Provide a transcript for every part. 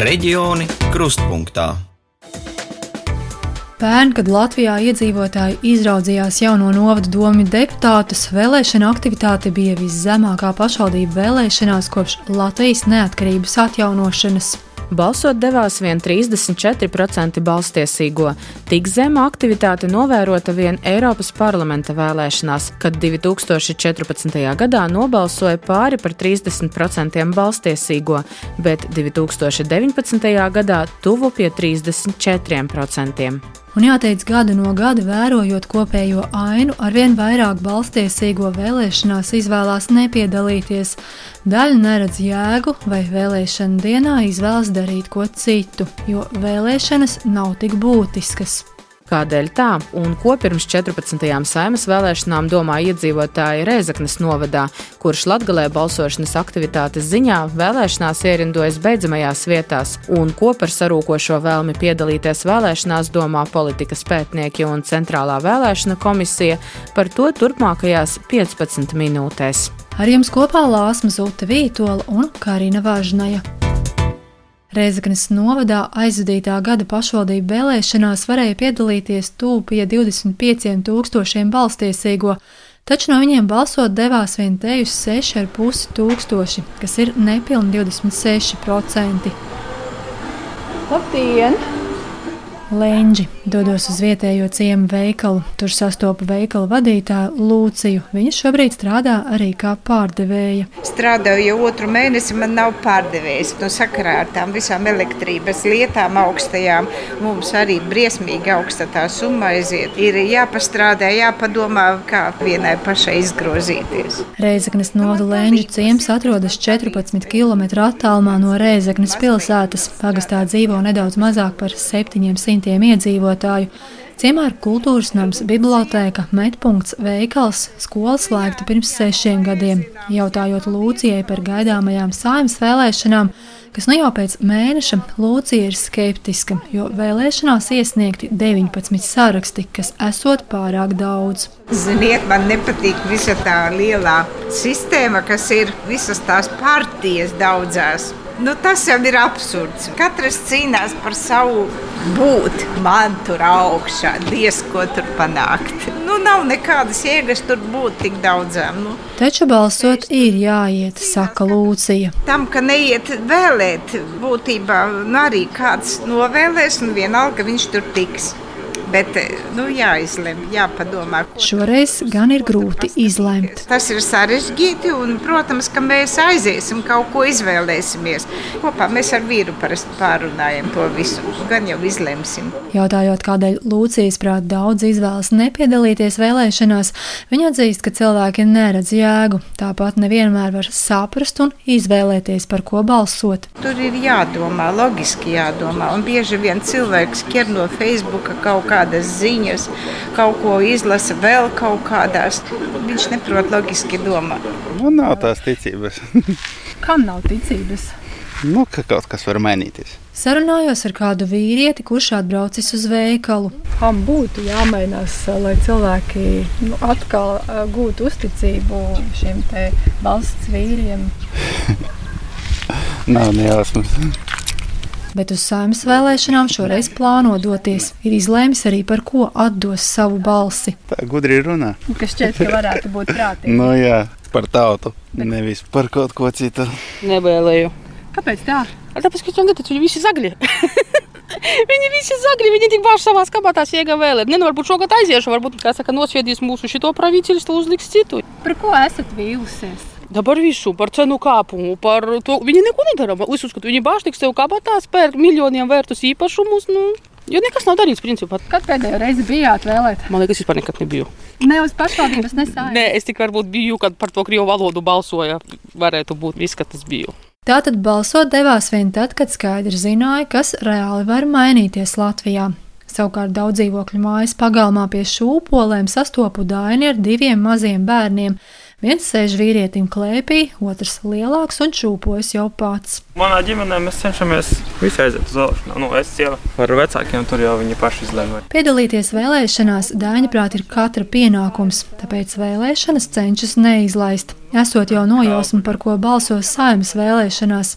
Reģioni krustpunktā. Pērn, kad Latvijā iedzīvotāji izraudzījās jauno novadu domu deputātus, vēlēšana aktivitāte bija viszemākā pašvaldību vēlēšanās kopš Latvijas neatkarības atjaunošanas. Balsot devās vien 34% balstiesīgo. Tik zema aktivitāte novērota vien Eiropas parlamenta vēlēšanās, kad 2014. gadā nobalsoja pāri par 30% balstiesīgo, bet 2019. gadā tuvu pie 34%. Un jāteic, gadu no gada vērojot kopējo ainu, arvien vairāk balstiesīgo vēlēšanās izvēlās nepiedalīties. Daļa neredz jēgu vai vēlēšana dienā izvēlas darīt ko citu, jo vēlēšanas nav tik būtiskas. Kādēļ tā un ko pirms 14. saimas vēlēšanām domā iedzīvotāji Rēzaknes novadā, kurš latgalē balsošanas aktivitātes ziņā vēlēšanās ierindojas beidzamajās vietās, un ko par sarūkošo vēlmi piedalīties vēlēšanās domā politikas pētnieki un centrālā vēlēšana komisija par to turpmākajās 15 minūtēs. Ar jums kopā Lāsma Zute Vītola un Karina Vāžnaja. Reizeknas novadā aizvadītā gada pašvaldību vēlēšanās varēja piedalīties tūp pie 25 tūkstošiem balstiesīgo, taču no viņiem balsot devās vien te uz 6,5 tūkstoši, kas ir nepilni 26%. Labdien! Lēņģi dodos uz vietējo ciemu veikalu. Tur sastopu veikala vadītāju Lūciju. Viņa šobrīd strādā arī kā pārdevēja. Strādāju jau otru mēnesi, man nav pārdevējs. No sakarā ar tām visām elektrības lietām augstajām mums arī briesmīgi augsta tā summa aiziet. Ir jāpastrādā, jāpadomā, kā vienai pašai izgrozīties. Reizeknas novada Lēņģu ciems atrodas 14 km attālumā no Reizeknas pilsētas. Pagastā dzīvo nedaudz mazāk par 700 simtiem iedzīvotāju. Ciemā ir kultūras nams, bibliotēka, metpunkts, veikals, skola slēgta pirms sešiem gadiem. Jautājot Lūcijai par gaidāmajām saimnes vēlēšanām, kas nu jau pēc mēneša Lūcija ir skeptiska, jo vēlēšanās iesniegti 19 saraksti, kas esot pārāk daudz. Ziniet, man nepatīk visa tā lielā sistēma, kas ir visas tās partijas daudzās. Nu, tas jau ir absurds. Katrs cīnās par savu būt. Man tur augšā, diez ko tur panākt. Nu, nav nekādas jēgas tur būt tik daudzām. Nu. Taču balsot ir jāiet, saka Lūcija. Tam, ka neiet vēlēt, būtībā nu, arī kāds novēlēs, un vienalga viņš tur tiks. Bet nu, jāizlemj, jāpadomā. Šoreiz gan ir grūti izlemt. Tas ir sarežģīti, un, protams, ka mēs aiziesim, kaut ko izvēlēsimies. Kopā mēs ar vīru pārunājam to visu, gan jau izlemsim. Jautājot, kādēļ Lūcijas prāt daudz izvēlas nepiedalīties vēlēšanās, viņa atzīst, ka cilvēki neredz jēgu. Tāpat nevienmēr var saprast un izvēlēties, par ko balsot. Tur ir jādomā, loģiski jādomā, un bieži vien cilvēks ķer no Facebook kaut kā kādas ziņas, kaut ko izlasa vēl kaut kādās. Viņš neprot loģiski domāt. Man nav tās ticības. Kam nav ticības? Nu, ka kaut kas var mainīties. Sarunājos ar kādu vīrieti, kurš atbraucis uz veikalu. Kam būtu jāmainās, lai cilvēki nu, atkal gūtu uzticību šiem valsts vīriem? Nav nejausmas bet uz saimnes vēlēšanām šoreiz plāno doties. Ir izlēmis arī par ko atdos savu balsi. Tā gudri runā. Kas šķiet, ka varētu būt prātīgi. nu, jā, par tautu, nevis par kaut ko citu. Nevēlēju. Kāpēc tā? Tāpēc, ka viņi visi zagļi. Viņi visi zagļi, viņi tik bāž savā kabatā iega vēlēt. Ne, nu, varbūt šogad aiziešu, varbūt, kā saka, nosviedīs mūsu šito pravīceļu, uzliks citu. Par ko esat vīlusies? Da par visu, par cenu kāpumu, par to. Viņi neko nedara. Es uzskatu, viņi bāž tik sev kabatā, spērk miljoniem vērtus īpašumus. Nu. Jo nekas nav darīts, principā. Kad pēdējo reizi bijāt vēlēt? Man liekas, vispār nekad nebiju. Ne uz pašvaldības nesāju. Nē, es tikai varbūt biju, kad par to krievu valodu balsoja. Varētu būt viss, ka tas bija. Tātad balsot devās vien tad, kad skaidri zināja, kas reāli var mainīties Latvijā. Savukārt daudz dzīvokļu mājas pagalmā pie šūpolēm sastopu daini ar diviem maziem bērniem. Viens sēž vīrietim klēpī, otrs lielāks un čūpojas jau pats. Manā ģimenē mēs cenšamies visi aiziet uz vēlēšanām. Nu, es jau ar vecākiem tur jau viņi paši izlēma. Piedalīties vēlēšanās Dāņa prāt ir katra pienākums, tāpēc vēlēšanas cenšas neizlaist. Esot jau nojausma, par ko balsos saimnes vēlēšanās.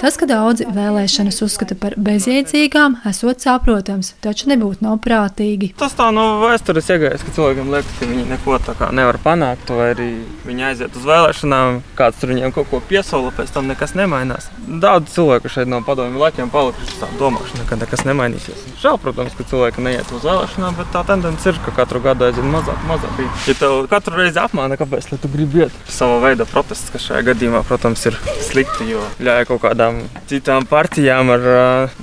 Tas, ka daudzi vēlēšanas uzskata par bezjēdzīgām, esot saprotams, taču nebūtu nav prātīgi. Tas tā no vēstures iegājas, ka cilvēkiem liekas, ka viņi neko nevar panākt, vai arī viņi aiziet uz vēlēšanām, kāds tur viņiem kaut ko piesola, pēc tam nekas nemainās. Daudz cilvēku šeit no padomju laikiem palikuši tā domāšana, ka nekas nemainīsies. Žēl, protams, ka cilvēki neiet uz vēlēšanām, bet tā tendence ir, ka katru gadu aizvien mazāk, mazāk. Ja tev katru reizi apmāna, kāpēc tu gribi iet, sava veida protests, kas šajā gadījumā, protams, ir slikti, jo ļauj kaut kādām citām partijām ar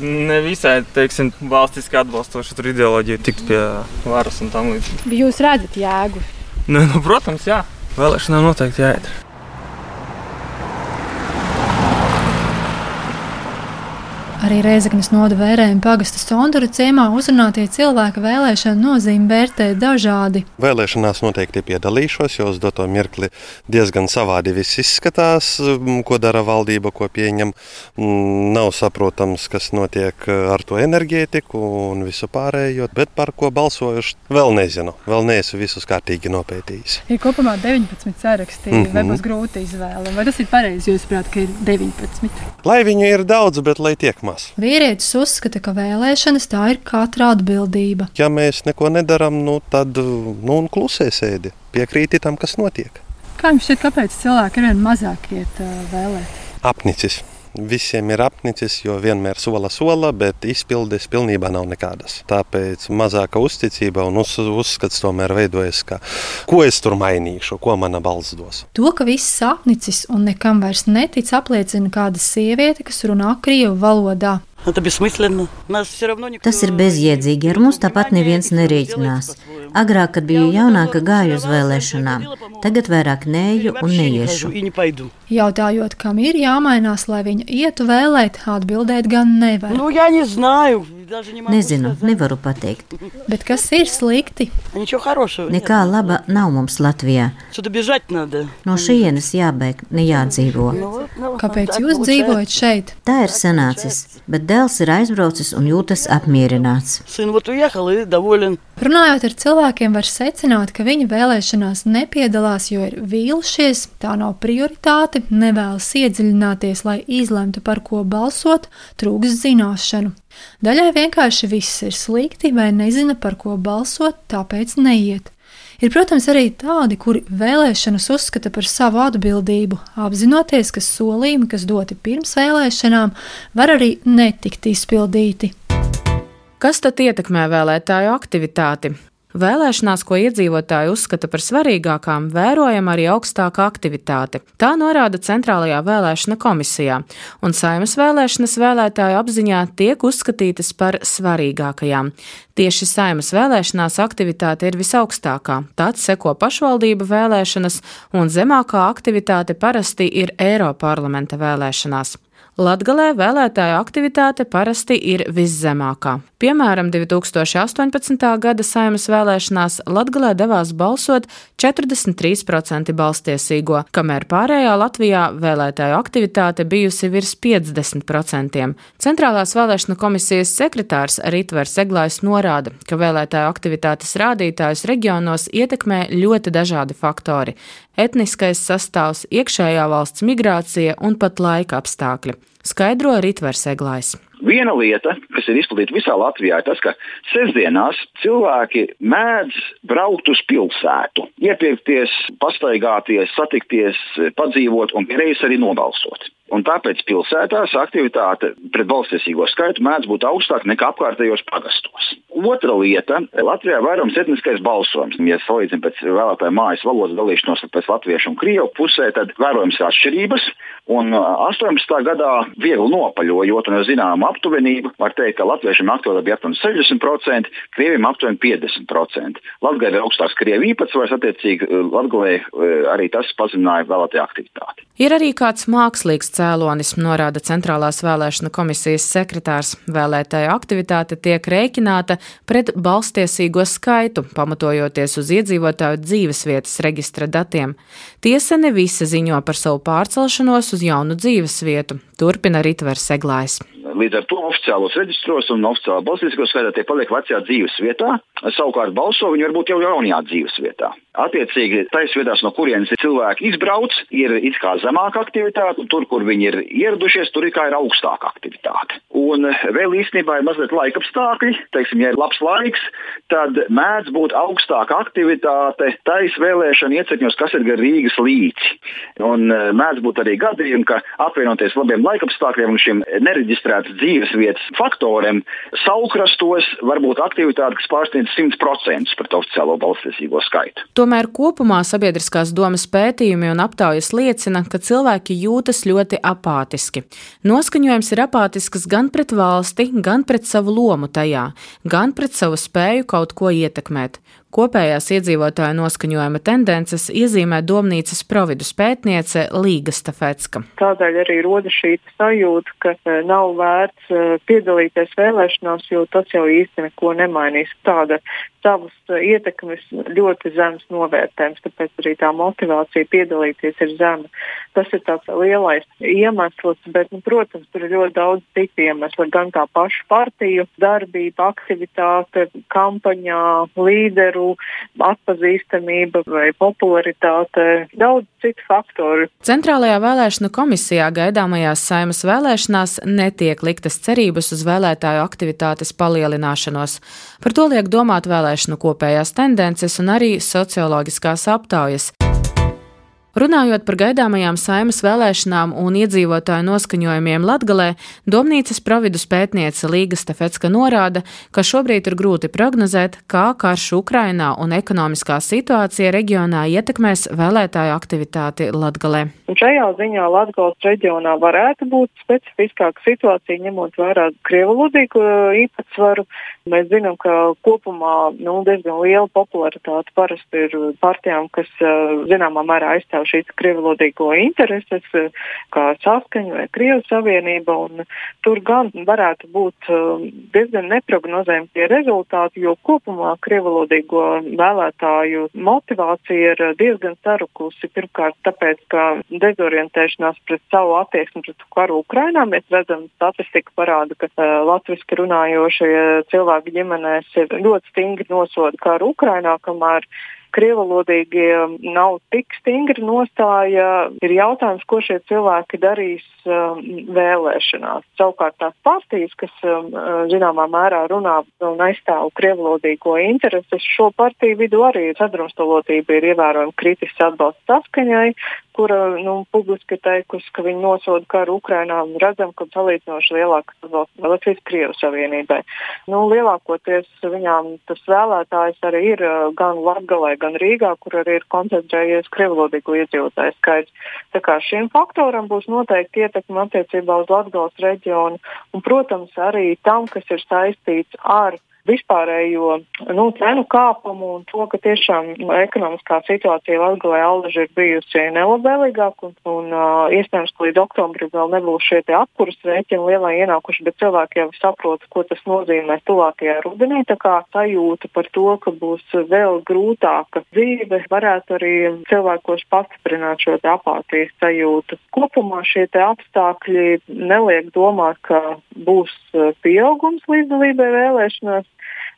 nevisai, teiksim, valstiski atbalstošu ideoloģiju tikt pie varas un tam līdzīgi. Jūs redzat jēgu? Nu, nu, protams, jā. Vēlēšanām noteikti jāiet. Arī Reizeknas noda vērējuma pagasta Sondura ciemā uzrunātie cilvēki vēlēšanu nozīmi vērtē dažādi. Vēlēšanās noteikti piedalīšos, jo uz doto mirkli diezgan savādi viss izskatās, ko dara valdība, ko pieņem. Nav saprotams, kas notiek ar to enerģētiku un visu pārējo, bet par ko balsojuši vēl nezinu. Vēl neesmu visus kārtīgi nopētījis. Ir kopumā 19 saraksti, mm -hmm. vai būs grūti izvēle. Vai tas ir pareizi, jūs prāt, ka ir 19? Lai viņu ir daudz, bet lai tiek maz domās. Vīrietis uzskata, ka vēlēšanas tā ir katra atbildība. Ja mēs neko nedarām, nu, tad nu, klusē sēdi, piekrīti tam, kas notiek. Kā jums šķiet, kāpēc cilvēki ar vien mazāk iet uh, vēlēt? Apnicis visiem ir apnicis, jo vienmēr sola sola, bet izpildes pilnībā nav nekādas. Tāpēc mazāka uzticība un uz, uzskats tomēr veidojas, ka ko es tur mainīšu, ko mana balss dos. To, ka viss apnicis un nekam vairs netic, apliecina kāda sieviete, kas runā krievu valodā. Tas ir bezjēdzīgi. Ar mums tāpat neviens nerēķinās. Agrāk, kad biju jaunāka, gāju uz vēlēšanām. Tagad vairāk neju un neiešu. Jautājot, kam ir jāmainās, lai viņa ietu vēlēt, atbildēt gan nevar. Nu, Nezinu, nevaru pateikt. Bet kas ir slikti? Nekā laba nav mums Latvijā. No šejienes jābēg, ne jādzīvo. Kāpēc jūs dzīvojat šeit? Tā ir sanācis, bet dēls ir aizbraucis un jūtas apmierināts. Runājot ar cilvēkiem, var secināt, ka viņi vēlēšanās nepiedalās, jo ir vīlušies, tā nav prioritāte, nevēlas iedziļināties, lai izlemtu, par ko balsot, trūks zināšanu. Daļai vienkārši viss ir slikti vai nezina, par ko balsot, tāpēc neiet. Ir, protams, arī tādi, kuri vēlēšanas uzskata par savu atbildību, apzinoties, ka solījumi, kas doti pirms vēlēšanām, var arī netikt izpildīti. Kas tad ietekmē vēlētāju aktivitāti? Vēlēšanās, ko iedzīvotāji uzskata par svarīgākām, vērojama arī augstāka aktivitāte. Tā norāda Centrālajā vēlēšana komisijā, un saimas vēlēšanas vēlētāju apziņā tiek uzskatītas par svarīgākajām. Tieši saimas vēlēšanās aktivitāte ir visaugstākā, tāds seko pašvaldību vēlēšanas, un zemākā aktivitāte parasti ir Eiroparlamenta vēlēšanās. Latgalē vēlētāju aktivitāte parasti ir viszemākā. Piemēram, 2018. gada saimas vēlēšanās Latgalē devās balsot 43% balstiesīgo, kamēr pārējā Latvijā vēlētāju aktivitāte bijusi virs 50%. Centrālās vēlēšana komisijas sekretārs Ritvers Eglājs norāda, ka vēlētāju aktivitātes rādītājus reģionos ietekmē ļoti dažādi faktori etniskais sastāvs, iekšējā valsts migrācija un pat laika apstākļi, skaidro Ritvers Eglājs. Viena lieta, kas ir izplatīta visā Latvijā, ir tas, ka sestdienās cilvēki mēdz braukt uz pilsētu, iepirkties, pastaigāties, satikties, padzīvot un reizes arī nobalsot. Un tāpēc pilsētās aktivitāte pret balstiesīgo skaitu mēdz būt augstāka nekā apkārtējos pagastos. Otra lieta - Latvijā ir vairums etniskais balsojums. Ja salīdzinām pēc vēlētāju mājas valodas dalīšanos pēc latviešu un krievu pusē, tad vērojams atšķirības. Un 18. gadā viegli nopaļojot ar zināmu aptuvenību, var teikt, ka latviešiem aktuāli bija aptuveni 60%, krieviem aptuveni 50%. Latvijā ir augstāks krievu īpatsvars, attiecīgi Latvijā arī tas pazemināja vēlētāju aktivitāti. Ir arī kāds mākslīgs cēlonis, norāda Centrālās vēlēšana komisijas sekretārs. Vēlētāju aktivitāte tiek rēķināta pret balstiesīgo skaitu, pamatojoties uz iedzīvotāju dzīvesvietas reģistra datiem. Tiesa ne visi ziņo par savu pārcelšanos uz jaunu dzīves vietu, turpina Ritvers Eglājs. līdz ar to oficiālos reģistros un oficiālā balsīgo skaitā tie paliek vecajā dzīves vietā. Savukārt balso viņi varbūt jau jaunajā dzīves vietā. Attiecīgi, tais vietās, no kurienes cilvēki izbrauc, ir it kā zemāka aktivitāte, un tur, kur viņi ir ieradušies, tur ir kā ir augstāka aktivitāte. Un vēl īstenībā ir mazliet laika apstākļi. Teiksim, ja ir labs laiks, tad mēdz būt augstāka aktivitāte tais vēlēšana iecirkņos, kas ir gar Rīgas līci. Un e, mēdz būt arī gadījumi, ka apvienoties labiem laikapstākļiem un šiem nereģistrētas dzīves vietas faktoriem, saukrastos var būt aktivitāte, kas pārsniedz 100% pret oficiālo balstiesīgo skaitu. Tomēr kopumā sabiedriskās domas pētījumi un aptaujas liecina, ka cilvēki jūtas ļoti apātiski. Noskaņojums ir apātisks gan pret valsti, gan pret savu lomu tajā, gan pret savu spēju kaut ko ietekmēt. Kopējās iedzīvotāju noskaņojuma tendences iezīmē domnīcas providus pētniece Līga Stafetska. Tādēļ arī rodas šī sajūta, ka e, nav vērts e, piedalīties vēlēšanās, jo tas jau īsti neko nemainīs. Tāda savas e, ietekmes ļoti zems novērtējums, tāpēc arī tā motivācija piedalīties ir zema. Tas ir tāds lielais iemesls, bet, nu, protams, tur ir ļoti daudz citu iemeslu. Gan tā paša partiju darbība, aktivitāte, kampaņā, līderu savu atpazīstamību vai popularitāte, daudz citu faktoru. Centrālajā vēlēšanu komisijā gaidāmajās saimas vēlēšanās netiek liktas cerības uz vēlētāju aktivitātes palielināšanos. Par to liek domāt vēlēšanu kopējās tendences un arī socioloģiskās aptaujas. Runājot par gaidāmajām saimas vēlēšanām un iedzīvotāju noskaņojumiem Latgalē, Domnīcas providus pētniece Līga Stefetska norāda, ka šobrīd ir grūti prognozēt, kā karš Ukrainā un ekonomiskā situācija reģionā ietekmēs vēlētāju aktivitāti Latgalē. Un šajā ziņā Latgales reģionā varētu būt specifiskāka situācija, ņemot vērā krievulodīgu īpatsvaru. Mēs zinām, ka kopumā nu, diezgan liela popularitāte parasti ir partijām, kas zināmā mērā aizstāv pastāv šīs krievlodīgo intereses, eh, kā saskaņa vai Krievijas Savienība, tur gan varētu būt eh, diezgan neprognozējami tie rezultāti, jo kopumā krievlodīgo vēlētāju motivācija ir diezgan sarukusi. Pirmkārt, tāpēc, ka dezorientēšanās pret savu attieksmi pret karu Ukrainā mēs redzam, statistika parāda, ka uh, latviski runājošie cilvēki ģimenēs ir ļoti stingri nosoda karu Ukrainā, kamēr krievalodīgie nav tik stingri nostāja. Ir jautājums, ko šie cilvēki darīs um, vēlēšanās. Savukārt tās partijas, kas um, zināmā mērā runā un aizstāv krievalodīgo intereses, šo partiju vidū arī sadrumstalotība ir ievērojami kritisks atbalsts saskaņai, kura nu, publiski ir teikusi, ka viņi nosoda karu Ukrainā un redzam, ka salīdzinoši lielāks atbalsts Latvijas Krievijas Savienībai. Nu, lielākoties viņām tas vēlētājs arī ir uh, gan Latgalē, gan Rīgā, kur arī ir koncentrējies krievlodīgu iedzīvotāju skaits. Tā kā šim faktoram būs noteikti ietekme attiecībā uz Latgales reģionu un, protams, arī tam, kas ir saistīts ar vispārējo nu, cenu kāpumu un to, ka tiešām ekonomiskā situācija Latvijā allaži ir bijusi nelabvēlīgāka un, un uh, iespējams, ka līdz oktobrim vēl nebūs šie apkurss rēķini lielai ienākuši, bet cilvēki jau saprot, ko tas nozīmē tuvākajā rudenī. Tā kā sajūta par to, ka būs vēl grūtāka dzīve, varētu arī cilvēkos pastiprināt šo apātijas sajūtu. Kopumā šie apstākļi neliek domāt, ka būs pieaugums līdzdalībai vēlēšanās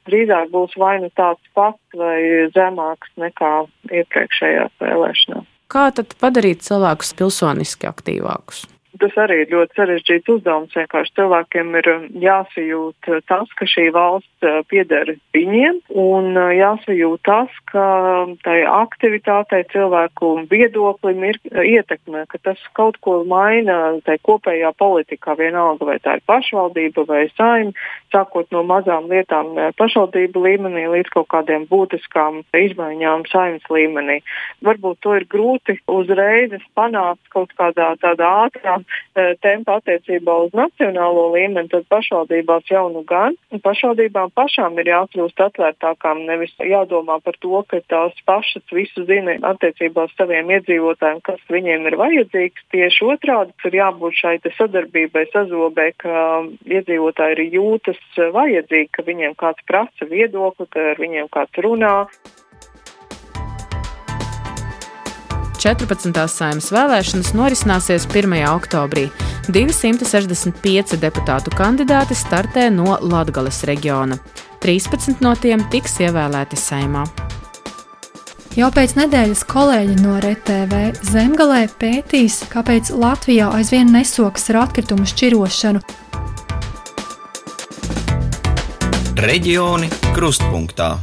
drīzāk būs vai nu tāds pats vai zemāks nekā iepriekšējās vēlēšanās. Kā tad padarīt cilvēkus pilsoniski aktīvākus? Tas arī ir ļoti sarežģīts uzdevums. Vienkārši cilvēkiem ir um, jāsajūt uh, tas, ka šī valsts uh, pieder viņiem, un uh, jāsajūt tas, ka um, tai aktivitātei, cilvēku viedoklim ir ietekme, ka tas kaut ko maina tai kopējā politikā, vienalga vai tā ir pašvaldība vai saima, sākot no mazām lietām pašvaldību līmenī līdz kaut kādiem būtiskām izmaiņām saimnes līmenī. Varbūt to ir grūti uzreiz panākt kaut kādā tādā ātrā E, tempa attiecībā uz nacionālo līmeni, tad pašvaldībās jau nu gan. Pašvaldībām pašām ir jākļūst atvērtākām, nevis jādomā par to, ka tās pašas visu zina attiecībā uz saviem iedzīvotājiem, kas viņiem ir vajadzīgs. Tieši otrādi ir jābūt šai sadarbībai, sazobē, ka iedzīvotāji arī jūtas vajadzīgi, ka viņiem kāds prasa viedokli, ka ar viņiem kāds runā. 14. saimas vēlēšanas norisināsies 1. oktobrī. 265 deputātu kandidāti startē no Latgales reģiona. 13 no tiem tiks ievēlēti saimā. Jau pēc nedēļas kolēģi no RTV zemgalē pētīs, kāpēc Latvijā aizvien nesokas ar atkritumu šķirošanu. Reģioni krustpunktā.